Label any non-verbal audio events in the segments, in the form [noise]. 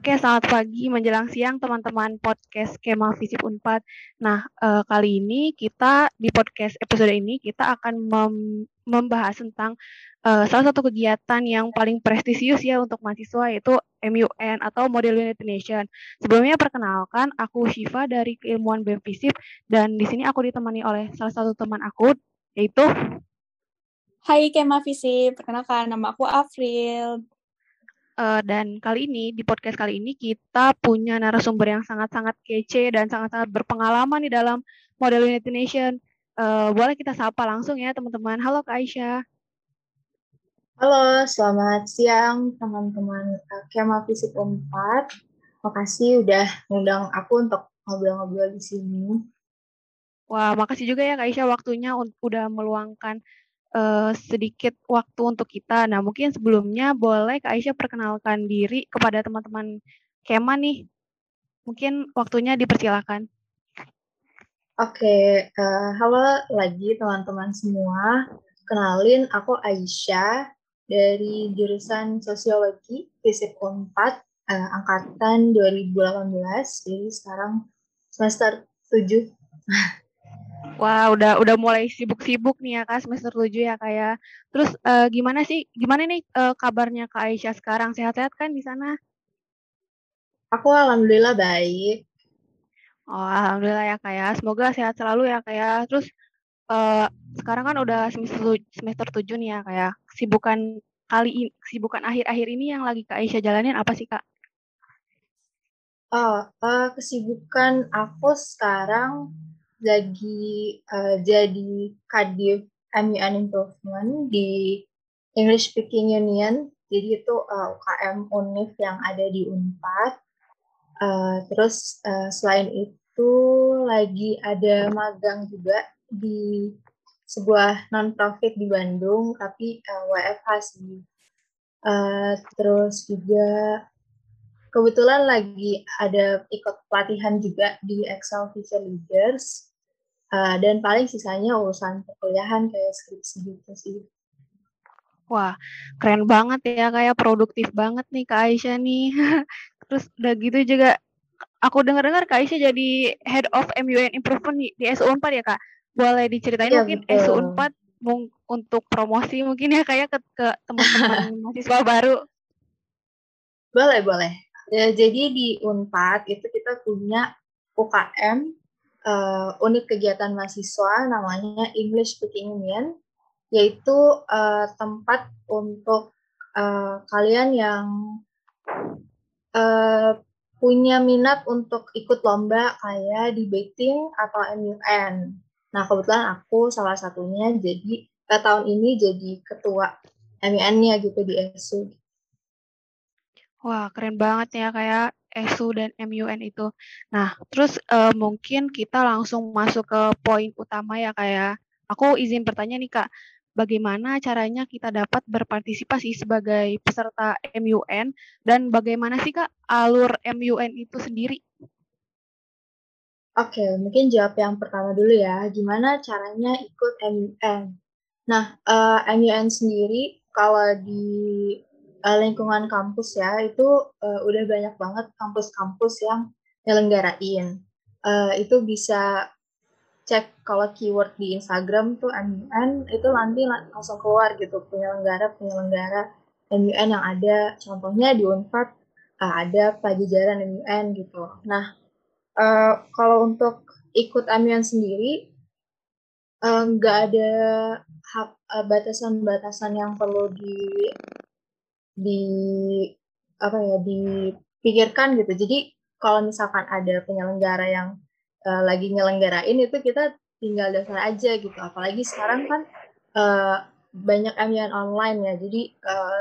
Oke, selamat pagi menjelang siang teman-teman podcast Kema Visip Unpad. Nah, uh, kali ini kita di podcast episode ini kita akan mem membahas tentang uh, salah satu kegiatan yang paling prestisius ya untuk mahasiswa yaitu MUN atau Model United Nation. Sebelumnya perkenalkan, aku Shiva dari Keilmuan BEM Visip dan di sini aku ditemani oleh salah satu teman aku yaitu Hai Kema Visip, perkenalkan nama aku Afril Uh, dan kali ini di podcast kali ini kita punya narasumber yang sangat-sangat kece dan sangat-sangat berpengalaman di dalam model United Nation. Uh, boleh kita sapa langsung ya teman-teman. Halo Kak Aisyah. Halo, selamat siang teman-teman Kema Fisik 4. Makasih udah ngundang aku untuk ngobrol-ngobrol di sini. Wah, makasih juga ya Kak Aisyah waktunya udah meluangkan uh, sedikit waktu untuk kita. Nah, mungkin sebelumnya boleh Kak Aisyah perkenalkan diri kepada teman-teman Kema nih. Mungkin waktunya dipersilakan. Oke, okay, uh, eh, halo lagi teman-teman semua. Kenalin, aku Aisyah dari jurusan Sosiologi Fisip 4 uh, angkatan 2018. Jadi sekarang semester 7. [laughs] Wah, udah udah mulai sibuk-sibuk nih ya Kak semester 7 ya Kak ya. Terus uh, gimana sih gimana nih uh, kabarnya Kak Aisyah sekarang? Sehat-sehat kan di sana? Aku alhamdulillah baik. Oh, alhamdulillah ya Kak ya. Semoga sehat selalu ya Kak ya. Terus uh, sekarang kan udah semester semester 7 nih ya Kak ya. Sibukan kali ini, sibukan akhir-akhir ini yang lagi Kak Aisyah jalanin apa sih Kak? Oh, uh, kesibukan aku sekarang lagi uh, jadi kadif MUN Improvement di English Speaking Union. Jadi itu uh, eh, UKM UNIF yang ada di Unpad. Uh, terus uh, selain itu lagi ada magang juga di sebuah non-profit di Bandung, tapi uh, WFH sih. Uh, terus juga kebetulan lagi ada ikut pelatihan juga di Excel Future Leaders Uh, dan paling sisanya urusan perkuliahan kayak skripsi gitu sih. Wah, keren banget ya, kayak produktif banget nih Kak Aisyah nih. [laughs] Terus udah gitu juga, aku dengar-dengar Kak Aisyah jadi Head of MUN Improvement di, di SU4 ya Kak? Boleh diceritain ya, mungkin SU4 untuk promosi mungkin ya kayak ke, ke teman-teman [laughs] mahasiswa baru? Boleh, boleh. Ya, jadi di UNPAD itu kita punya UKM uh, unit kegiatan mahasiswa namanya English Speaking Union, yaitu uh, tempat untuk uh, kalian yang uh, punya minat untuk ikut lomba kayak debating atau MUN. Nah, kebetulan aku salah satunya jadi uh, tahun ini jadi ketua MUN-nya gitu di ESU. Wah, keren banget ya kayak ESU dan MUN itu. Nah, terus uh, mungkin kita langsung masuk ke poin utama ya kayak ya. aku izin bertanya nih Kak, bagaimana caranya kita dapat berpartisipasi sebagai peserta MUN dan bagaimana sih Kak alur MUN itu sendiri? Oke, mungkin jawab yang pertama dulu ya. Gimana caranya ikut MUN? Nah, uh, eh, MUN sendiri kalau di uh, lingkungan kampus ya itu uh, udah banyak banget kampus-kampus yang nyelenggarain. Uh, itu bisa cek kalau keyword di Instagram tuh MUN itu nanti langsung keluar gitu penyelenggara penyelenggara MUN yang ada. Contohnya di Unpad uh, ada pajajaran MUN gitu. Nah uh, kalau untuk ikut MUN sendiri nggak uh, ada batasan-batasan yang perlu di di apa ya dipikirkan gitu. Jadi kalau misalkan ada penyelenggara yang uh, lagi nyelenggarain itu kita tinggal daftar aja gitu. Apalagi sekarang kan uh, banyak MUN online ya. Jadi uh,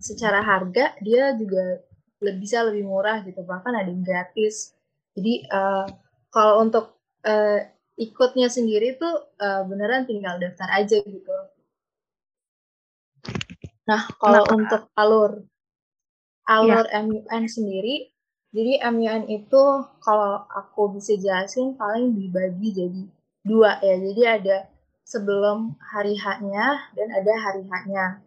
secara harga dia juga lebih bisa lebih murah gitu. Bahkan ada yang gratis. Jadi uh, kalau untuk uh, ikutnya sendiri tuh uh, beneran tinggal daftar aja gitu. Nah, kalau Kenapa? untuk alur alur ya. MUN sendiri, jadi MUN itu kalau aku bisa jelasin paling dibagi jadi dua ya. Jadi ada sebelum hari H-nya dan ada hari H-nya.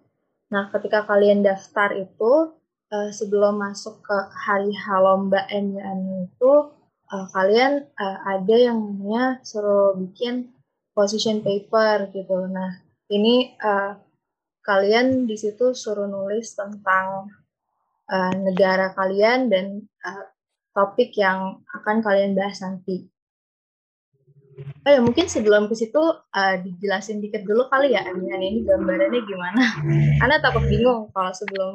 Nah, ketika kalian daftar itu uh, sebelum masuk ke hari lomba MUN itu uh, kalian uh, ada yang namanya suruh bikin position paper gitu. Nah ini uh, kalian di situ suruh nulis tentang uh, negara kalian dan uh, topik yang akan kalian bahas nanti. Oh ya mungkin sebelum ke situ uh, dijelasin dikit dulu kali ya Aminan ini gambarannya gimana? [laughs] Karena takut bingung kalau sebelum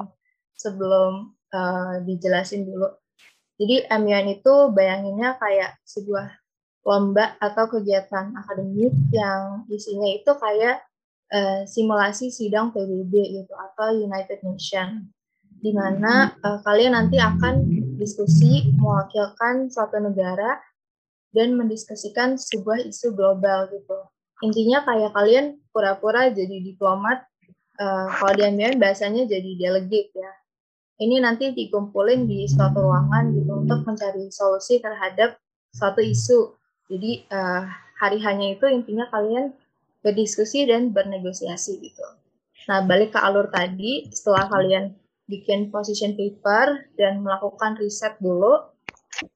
sebelum uh, dijelasin dulu. Jadi MUN itu bayanginnya kayak sebuah lomba atau kegiatan akademik yang isinya itu kayak uh, simulasi sidang PBB gitu atau United Nations di mana uh, kalian nanti akan diskusi mewakilkan suatu negara dan mendiskusikan sebuah isu global gitu. Intinya kayak kalian pura-pura jadi diplomat, uh, kalau di MBM bahasanya jadi delegate ya. Ini nanti dikumpulin di suatu ruangan gitu untuk mencari solusi terhadap suatu isu. Jadi uh, hari hanya itu intinya kalian berdiskusi dan bernegosiasi gitu. Nah balik ke alur tadi, setelah kalian bikin position paper dan melakukan riset dulu,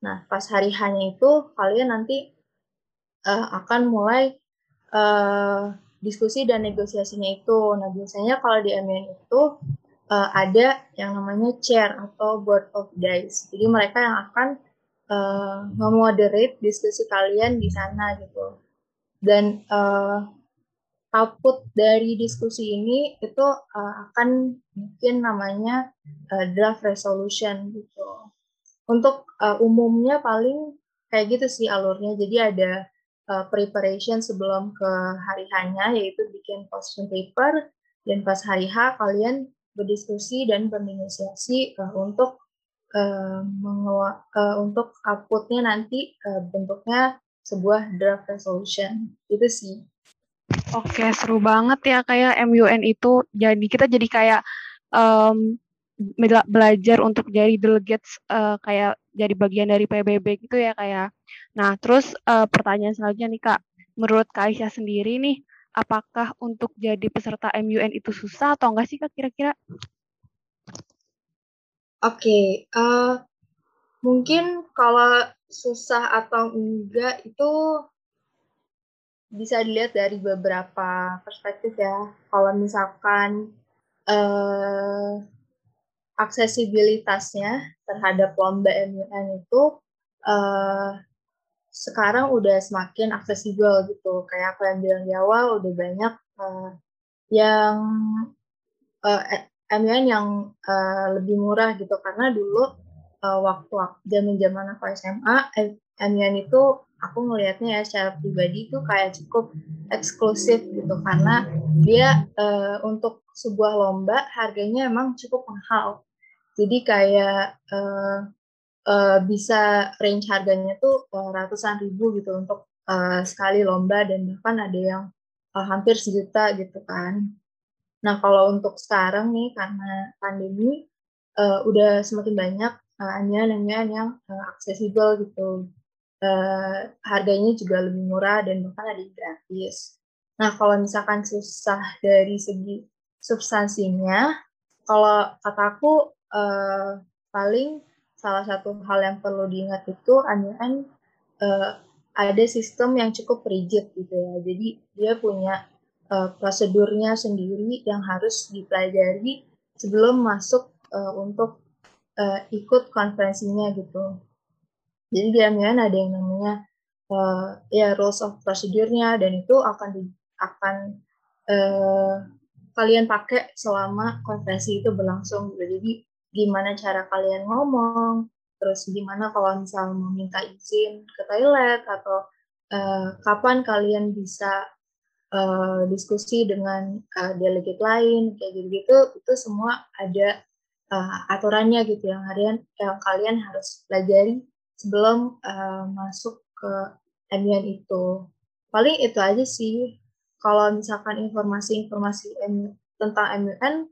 Nah, pas hari hanya itu kalian nanti uh, akan mulai uh, diskusi dan negosiasinya itu. Nah, biasanya kalau di MN itu uh, ada yang namanya chair atau board of dice. Jadi mereka yang akan uh, memoderate diskusi kalian di sana gitu. Dan uh, output dari diskusi ini itu uh, akan mungkin namanya uh, draft resolution gitu. Untuk uh, umumnya paling kayak gitu sih alurnya. Jadi ada uh, preparation sebelum ke hari hanya yaitu bikin position paper dan pas hari H kalian berdiskusi dan bernegosiasi uh, untuk uh, uh, untuk outputnya nanti uh, bentuknya sebuah draft resolution itu sih. Oke seru banget ya kayak MUN itu jadi kita jadi kayak um, belajar untuk jadi delegates uh, kayak jadi bagian dari PBB gitu ya kayak. Nah, terus uh, pertanyaan selanjutnya nih Kak, menurut Kak Aisyah sendiri nih, apakah untuk jadi peserta MUN itu susah atau enggak sih Kak kira-kira? Oke, okay, uh, eh, mungkin kalau susah atau enggak itu bisa dilihat dari beberapa perspektif ya. Kalau misalkan uh, aksesibilitasnya terhadap lomba MUN itu uh, sekarang udah semakin aksesibel gitu. Kayak aku yang bilang di awal udah banyak uh, yang uh, eh, MUN yang uh, lebih murah gitu karena dulu uh, waktu zaman zaman aku SMA MUN itu aku ngelihatnya ya secara pribadi itu kayak cukup eksklusif gitu karena dia uh, untuk sebuah lomba harganya emang cukup mahal. Jadi kayak uh, uh, bisa range harganya tuh uh, ratusan ribu gitu untuk uh, sekali lomba dan bahkan ada yang uh, hampir sejuta gitu kan. Nah kalau untuk sekarang nih karena pandemi uh, udah semakin banyak uh, anjuran yang uh, aksesibel gitu. Uh, harganya juga lebih murah dan bahkan ada gratis. Nah kalau misalkan susah dari segi substansinya, kalau kataku uh, paling salah satu hal yang perlu diingat itu anjuran uh, ada sistem yang cukup rigid gitu ya. Jadi dia punya uh, prosedurnya sendiri yang harus dipelajari sebelum masuk uh, untuk uh, ikut konferensinya gitu. Jadi di MUN ada yang namanya uh, ya rules of procedure-nya dan itu akan di, akan uh, kalian pakai selama konferensi itu berlangsung. Jadi gimana cara kalian ngomong, terus gimana kalau misal mau minta izin ke toilet atau uh, kapan kalian bisa uh, diskusi dengan uh, delegate lain kayak gitu-gitu itu semua ada uh, aturannya gitu yang kalian yang kalian harus pelajari sebelum uh, masuk ke MUN itu. Paling itu aja sih kalau misalkan informasi-informasi tentang MUN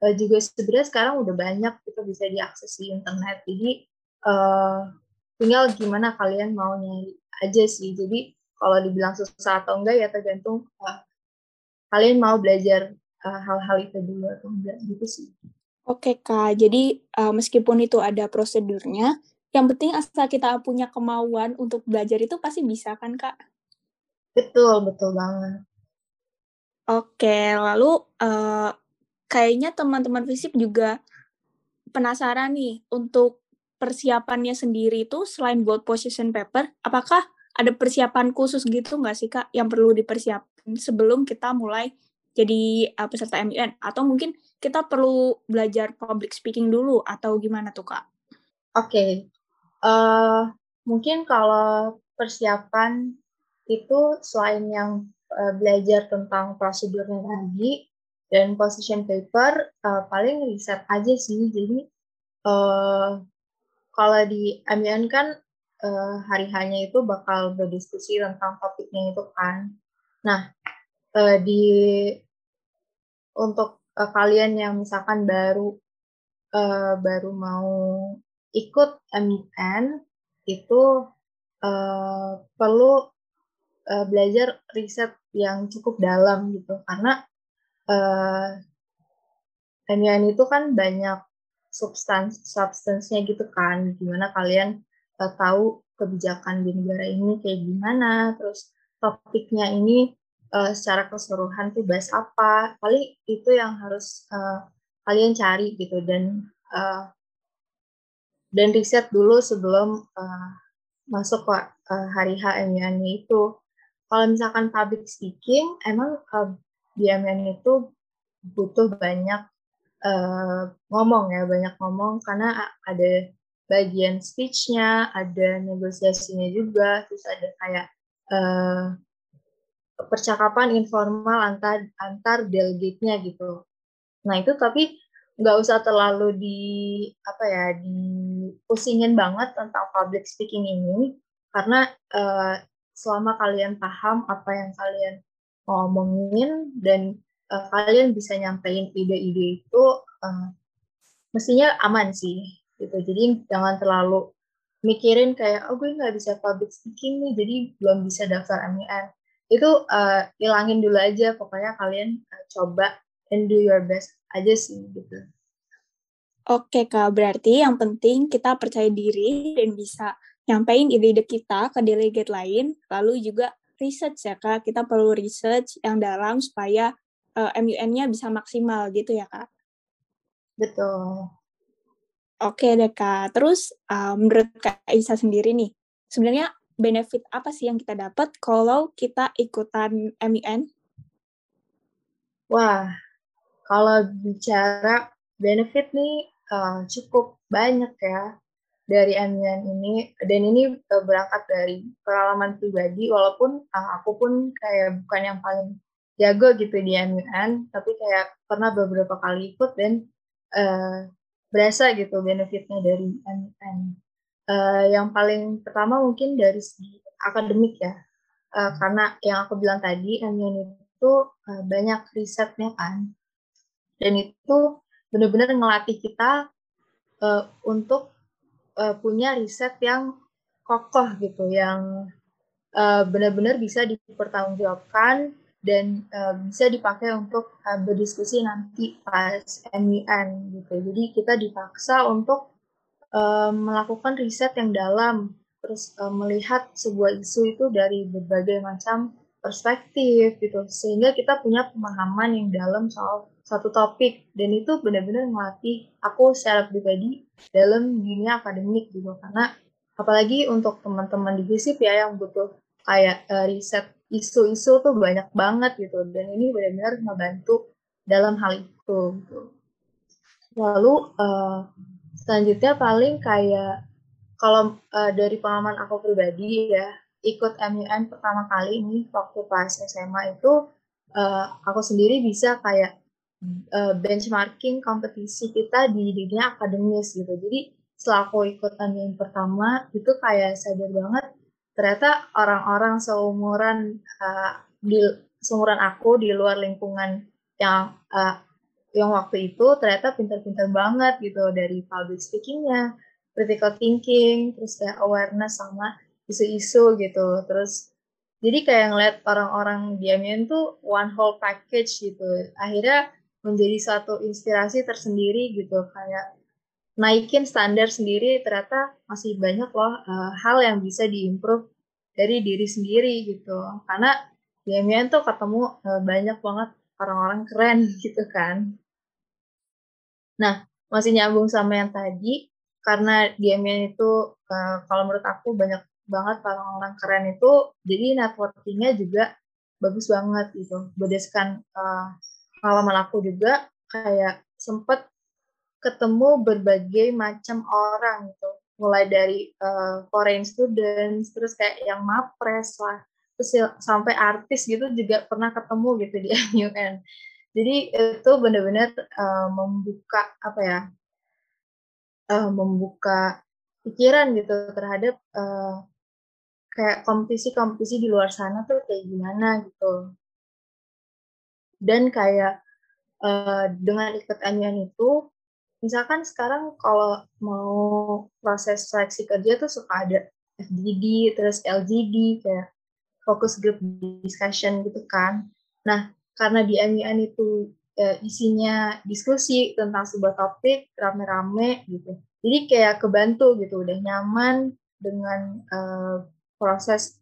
uh, juga sebenarnya sekarang udah banyak itu bisa diakses di internet. Jadi uh, tinggal gimana kalian mau nyari aja sih. Jadi kalau dibilang susah atau enggak ya tergantung uh, kalian mau belajar hal-hal uh, itu dulu atau enggak gitu sih. Oke kak, jadi uh, meskipun itu ada prosedurnya, yang penting asal kita punya kemauan untuk belajar itu pasti bisa kan kak? Betul, betul banget. Oke, lalu uh, kayaknya teman-teman fisip juga penasaran nih untuk persiapannya sendiri itu selain buat position paper, apakah ada persiapan khusus gitu nggak sih kak yang perlu dipersiapkan sebelum kita mulai jadi uh, peserta MUN atau mungkin kita perlu belajar public speaking dulu atau gimana tuh kak? Oke, okay. Uh, mungkin kalau persiapan itu selain yang uh, belajar tentang prosedurnya tadi dan position paper uh, paling riset aja sih. Jadi uh, kalau di MUN kan uh, hari hanya itu bakal berdiskusi tentang topiknya itu kan. Nah, uh, di untuk uh, kalian yang misalkan baru uh, baru mau ikut MUN itu uh, perlu uh, belajar riset yang cukup dalam gitu. Karena uh, MUN itu kan banyak substans substansnya gitu kan. Gimana kalian uh, tahu kebijakan di negara ini kayak gimana? Terus topiknya ini uh, secara keseluruhan tuh bahas apa? Paling itu yang harus uh, kalian cari gitu. Dan uh, dan riset dulu sebelum uh, masuk ke uh, hari HMN itu. Kalau misalkan public speaking emang uh, di MN itu butuh banyak uh, ngomong ya banyak ngomong. Karena ada bagian speech-nya ada negosiasinya juga. Terus ada kayak uh, percakapan informal antar antar delegate-nya gitu. Nah itu tapi nggak usah terlalu di apa ya di pusingin banget tentang public speaking ini. Karena uh, selama kalian paham apa yang kalian ngomongin dan uh, kalian bisa nyampein ide-ide itu uh, mestinya aman sih gitu. Jadi jangan terlalu mikirin kayak oh gue nggak bisa public speaking nih jadi belum bisa daftar MIN itu uh, ilangin dulu aja. Pokoknya kalian uh, coba and do your best aja sih gitu. Oke kak, berarti yang penting kita percaya diri dan bisa nyampein ide-ide kita ke delegate lain, lalu juga research ya kak, kita perlu research yang dalam supaya uh, eh, MUN-nya bisa maksimal gitu ya kak? Betul. Oke deh kak, terus uh, menurut kak Isa sendiri nih, sebenarnya benefit apa sih yang kita dapat kalau kita ikutan MIN? Wah, kalau bicara benefit nih uh, cukup banyak ya dari MIN ini. Dan ini uh, berangkat dari pengalaman pribadi walaupun uh, aku pun kayak bukan yang paling jago gitu di MIN tapi kayak pernah beberapa kali ikut dan uh, berasa gitu benefitnya dari MIN. Uh, yang paling pertama mungkin dari segi akademik ya, uh, karena yang aku bilang tadi, MUN itu uh, banyak risetnya kan, dan itu benar-benar ngelatih kita uh, untuk uh, punya riset yang kokoh gitu, yang uh, benar-benar bisa dipertanggungjawabkan dan uh, bisa dipakai untuk uh, berdiskusi nanti pas MUN gitu. Jadi kita dipaksa untuk melakukan riset yang dalam, terus uh, melihat sebuah isu itu dari berbagai macam perspektif gitu, sehingga kita punya pemahaman yang dalam soal satu topik. Dan itu benar-benar melatih aku secara pribadi dalam dunia akademik gitu. Karena apalagi untuk teman-teman di FISIP ya yang butuh kayak uh, riset isu-isu tuh banyak banget gitu. Dan ini benar-benar membantu dalam hal itu gitu. Lalu uh, Selanjutnya paling kayak kalau uh, dari pengalaman aku pribadi ya ikut MUN pertama kali ini waktu pas SMA itu uh, aku sendiri bisa kayak uh, benchmarking kompetisi kita di dunia akademis gitu. Jadi setelah aku ikut MUN pertama itu kayak sadar banget ternyata orang-orang seumuran uh, di seumuran aku di luar lingkungan yang uh, yang waktu itu ternyata pintar-pintar banget gitu dari public speakingnya, critical thinking, terus kayak awareness sama isu-isu gitu. Terus jadi kayak ngeliat orang-orang di MUN tuh one whole package gitu. Akhirnya menjadi suatu inspirasi tersendiri gitu kayak naikin standar sendiri ternyata masih banyak loh uh, hal yang bisa diimprove dari diri sendiri gitu. Karena di MUN tuh ketemu uh, banyak banget orang-orang keren [laughs] gitu kan. Nah masih nyambung sama yang tadi karena di MUN itu uh, kalau menurut aku banyak banget orang-orang keren itu jadi networkingnya juga bagus banget gitu. Berdasarkan uh, pengalaman aku juga kayak sempet ketemu berbagai macam orang gitu. Mulai dari uh, foreign students terus kayak yang mapres lah terus ya, sampai artis gitu juga pernah ketemu gitu di [laughs] MUN jadi itu benar-benar uh, membuka apa ya uh, membuka pikiran gitu terhadap uh, kayak kompetisi-kompetisi di luar sana tuh kayak gimana gitu dan kayak uh, dengan ikut MUN itu misalkan sekarang kalau mau proses seleksi kerja tuh suka ada FGD, terus LGD, kayak focus group discussion gitu kan. Nah, karena di MUN itu e, isinya diskusi tentang sebuah topik rame-rame gitu. Jadi kayak kebantu gitu, udah nyaman dengan e, proses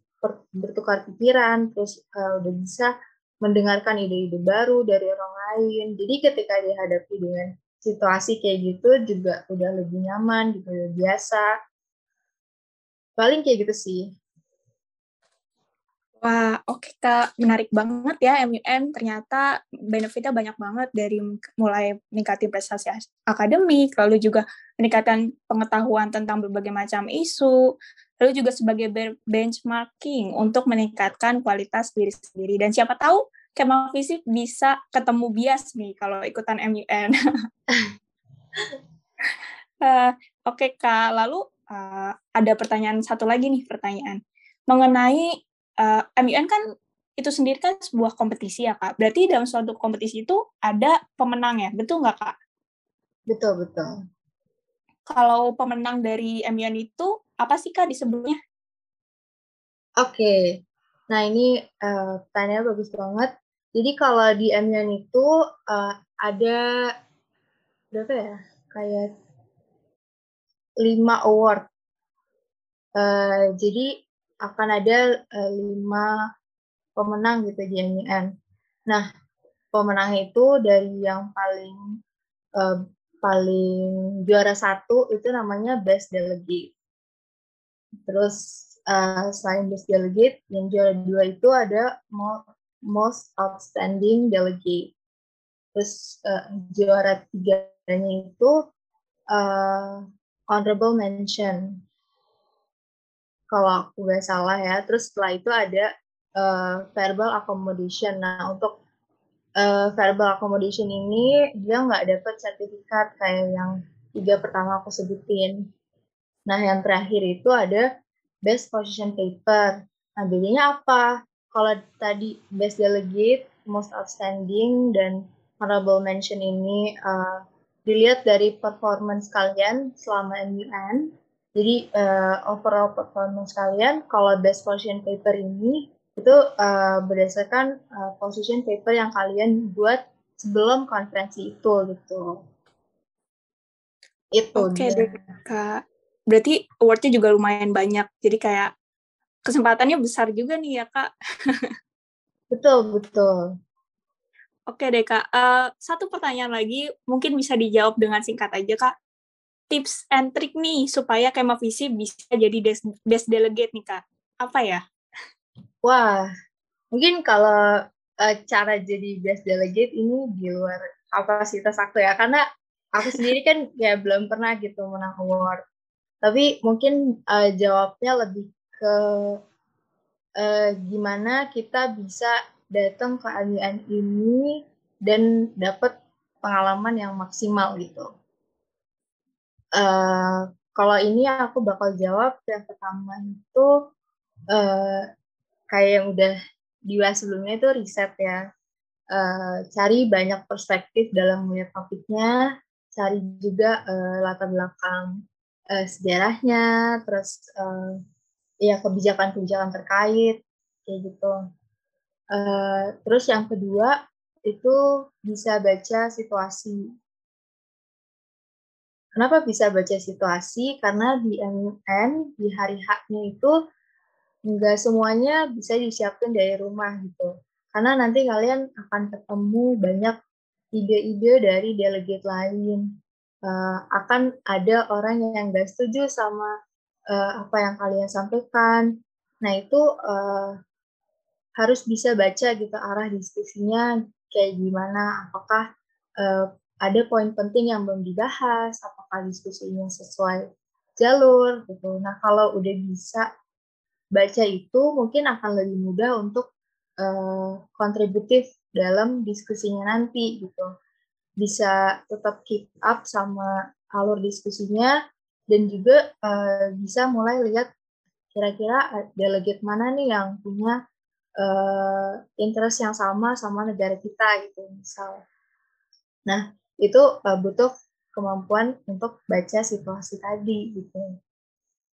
bertukar pikiran, terus e, udah bisa mendengarkan ide-ide baru dari orang lain. Jadi ketika dihadapi dengan situasi kayak gitu juga udah lebih nyaman gitu udah biasa paling kayak gitu sih Wah, oke okay, Kak. Menarik banget ya MUN. Ternyata benefitnya banyak banget dari mulai meningkatkan prestasi akademik, lalu juga meningkatkan pengetahuan tentang berbagai macam isu, lalu juga sebagai benchmarking untuk meningkatkan kualitas diri sendiri. Dan siapa tahu Kemal Fisik bisa ketemu bias nih kalau ikutan MUN. uh, [laughs] eh, Oke okay, Kak, lalu uh, ada pertanyaan satu lagi nih pertanyaan mengenai uh, eh, MUN kan itu sendiri kan sebuah kompetisi ya Kak. Berarti dalam suatu kompetisi itu ada pemenang ya, betul nggak Kak? Betul betul. Kalau pemenang dari MUN itu apa sih Kak disebutnya? Oke, okay. Nah ini uh, pertanyaannya bagus banget. Jadi kalau di MUN itu uh, ada berapa ya? Kayak lima award. Uh, jadi akan ada uh, lima pemenang gitu di MUN. Nah, pemenang itu dari yang paling uh, paling juara satu itu namanya best delegate. Terus uh, selain best delegate, yang juara dua itu ada most outstanding delegate. Terus uh, juara tiganya itu uh, honorable mention. Kalau aku nggak salah ya. Terus setelah itu ada uh, verbal accommodation. Nah untuk uh, verbal accommodation ini dia nggak dapat sertifikat kayak yang tiga pertama aku sebutin. Nah yang terakhir itu ada best position paper. Nah bedanya apa? kalau tadi best delegate, most outstanding dan honorable mention ini uh, dilihat dari performance kalian selama MUN. Jadi uh, overall performance kalian kalau best position paper ini itu uh, berdasarkan uh, position paper yang kalian buat sebelum konferensi itu gitu. Itu. Oke okay, kak. Berarti awardnya juga lumayan banyak. Jadi kayak kesempatannya besar juga nih ya kak. betul betul. Oke deh kak. Uh, satu pertanyaan lagi mungkin bisa dijawab dengan singkat aja kak. Tips and trick nih supaya Kema Visi bisa jadi best delegate nih kak. Apa ya? Wah, mungkin kalau uh, cara jadi best delegate ini di luar kapasitas aku ya, karena aku sendiri kan ya belum pernah gitu menang award. Tapi mungkin uh, jawabnya lebih ke uh, gimana kita bisa datang ke alian ini dan dapat pengalaman yang maksimal gitu. Uh, kalau ini aku bakal jawab yang pertama itu uh, kayak yang udah dibahas sebelumnya itu riset ya. Uh, cari banyak perspektif dalam melihat topiknya, cari juga uh, latar belakang uh, sejarahnya, terus uh, ya kebijakan-kebijakan terkait kayak gitu. Uh, terus yang kedua itu bisa baca situasi. Kenapa bisa baca situasi? Karena di MUN, di hari haknya itu, nggak semuanya bisa disiapin dari rumah gitu. Karena nanti kalian akan ketemu banyak ide-ide dari delegate lain. Uh, akan ada orang yang nggak setuju sama uh, apa yang kalian sampaikan. Nah itu uh, harus bisa baca gitu arah diskusinya kayak gimana. Apakah uh, ada poin penting yang belum dibahas, apakah diskusinya sesuai jalur gitu. Nah, kalau udah bisa baca itu mungkin akan lebih mudah untuk uh, kontributif dalam diskusinya nanti gitu. Bisa tetap keep up sama alur diskusinya dan juga uh, bisa mulai lihat kira-kira delegate mana nih yang punya uh, interest yang sama sama negara kita gitu misal. Nah, itu uh, butuh kemampuan untuk baca situasi tadi gitu.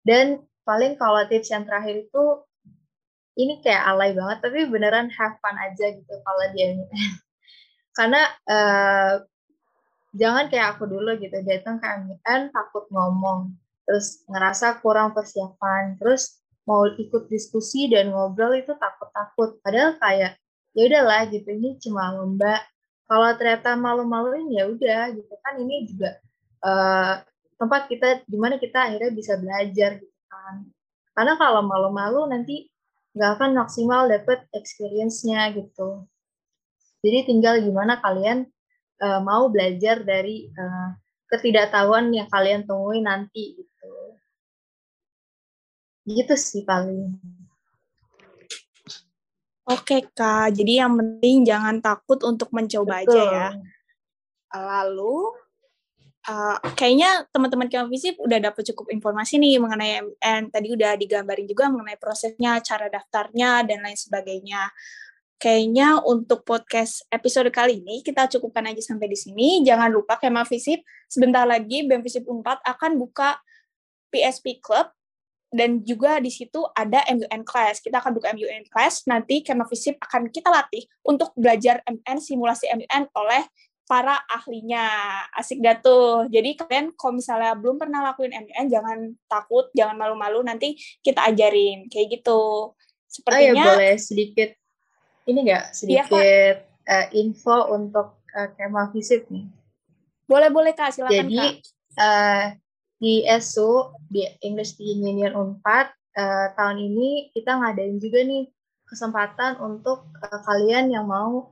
Dan paling kalau tips yang terakhir itu ini kayak alay banget tapi beneran have fun aja gitu kalau di. [laughs] Karena uh, jangan kayak aku dulu gitu datang ke MUN takut ngomong terus ngerasa kurang persiapan terus mau ikut diskusi dan ngobrol itu takut-takut. Padahal kayak ya udahlah gitu ini cuma lomba. Kalau ternyata malu-maluin ya udah gitu kan. Ini juga uh, tempat kita di mana kita akhirnya bisa belajar gitu kan. Karena kalau malu-malu nanti nggak akan maksimal dapet experience-nya gitu jadi tinggal gimana kalian uh, mau belajar dari uh, ketidaktahuan yang kalian temui nanti gitu gitu sih paling Oke Kak, jadi yang penting jangan takut untuk mencoba Betul. aja ya. Lalu, uh, kayaknya teman-teman Visip udah dapat cukup informasi nih mengenai MN. Tadi udah digambarin juga mengenai prosesnya, cara daftarnya, dan lain sebagainya. Kayaknya untuk podcast episode kali ini kita cukupkan aja sampai di sini. Jangan lupa Visip, sebentar lagi BEM Visip 4 akan buka PSP Club dan juga di situ ada MUN class. Kita akan buka MUN class, nanti Kemavisip akan kita latih untuk belajar MUN, simulasi MUN oleh para ahlinya. Asik dah tuh. Jadi kalian kalau misalnya belum pernah lakuin MUN, jangan takut, jangan malu-malu, nanti kita ajarin. Kayak gitu. Sepertinya... Oh ya, boleh sedikit, ini enggak, iya, sedikit ya, uh, info untuk uh, Kemavisip nih. Boleh-boleh Kak, silakan Jadi, Kak. Uh, di ESU di English Speaking Union Unpad uh, tahun ini kita ngadain juga nih kesempatan untuk uh, kalian yang mau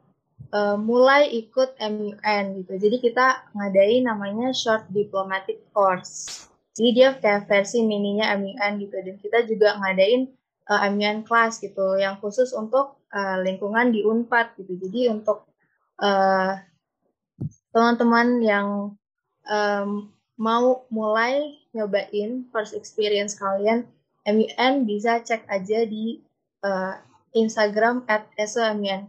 uh, mulai ikut MUN gitu. Jadi kita ngadain namanya Short Diplomatic Course. Jadi dia kayak versi mininya MUN gitu dan kita juga ngadain uh, class gitu yang khusus untuk uh, lingkungan di Unpad gitu. Jadi untuk teman-teman uh, yang um, mau mulai nyobain first experience kalian MUN bisa cek aja di uh, Instagram at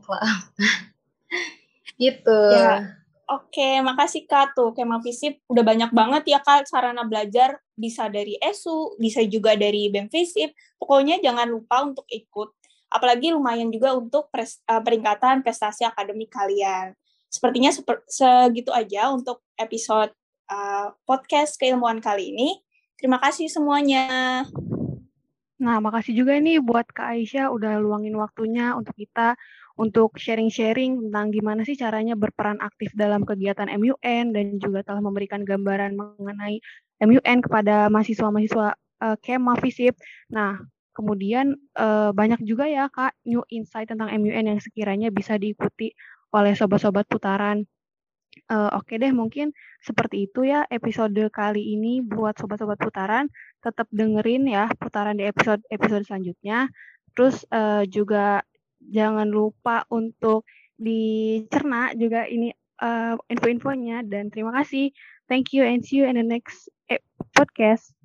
Club. [laughs] gitu. Ya. Oke, makasih Kak tuh. Kemang Visip udah banyak banget ya Kak sarana belajar bisa dari ESU, bisa juga dari BEM Visip. Pokoknya jangan lupa untuk ikut. Apalagi lumayan juga untuk pres, uh, peringkatan prestasi akademik kalian. Sepertinya seper, segitu aja untuk episode uh, podcast keilmuan kali ini. Terima kasih semuanya. Nah, makasih juga nih buat Kak Aisyah udah luangin waktunya untuk kita untuk sharing-sharing tentang gimana sih caranya berperan aktif dalam kegiatan MUN dan juga telah memberikan gambaran mengenai MUN kepada mahasiswa-mahasiswa uh, Kema Visip. Nah, kemudian uh, banyak juga ya Kak new insight tentang MUN yang sekiranya bisa diikuti oleh sobat-sobat putaran Uh, oke deh, mungkin seperti itu ya episode kali ini buat sobat-sobat putaran. Tetap dengerin ya putaran di episode-episode selanjutnya. Terus uh, juga jangan lupa untuk dicerna juga ini uh, info-infonya dan terima kasih. Thank you and see you in the next podcast.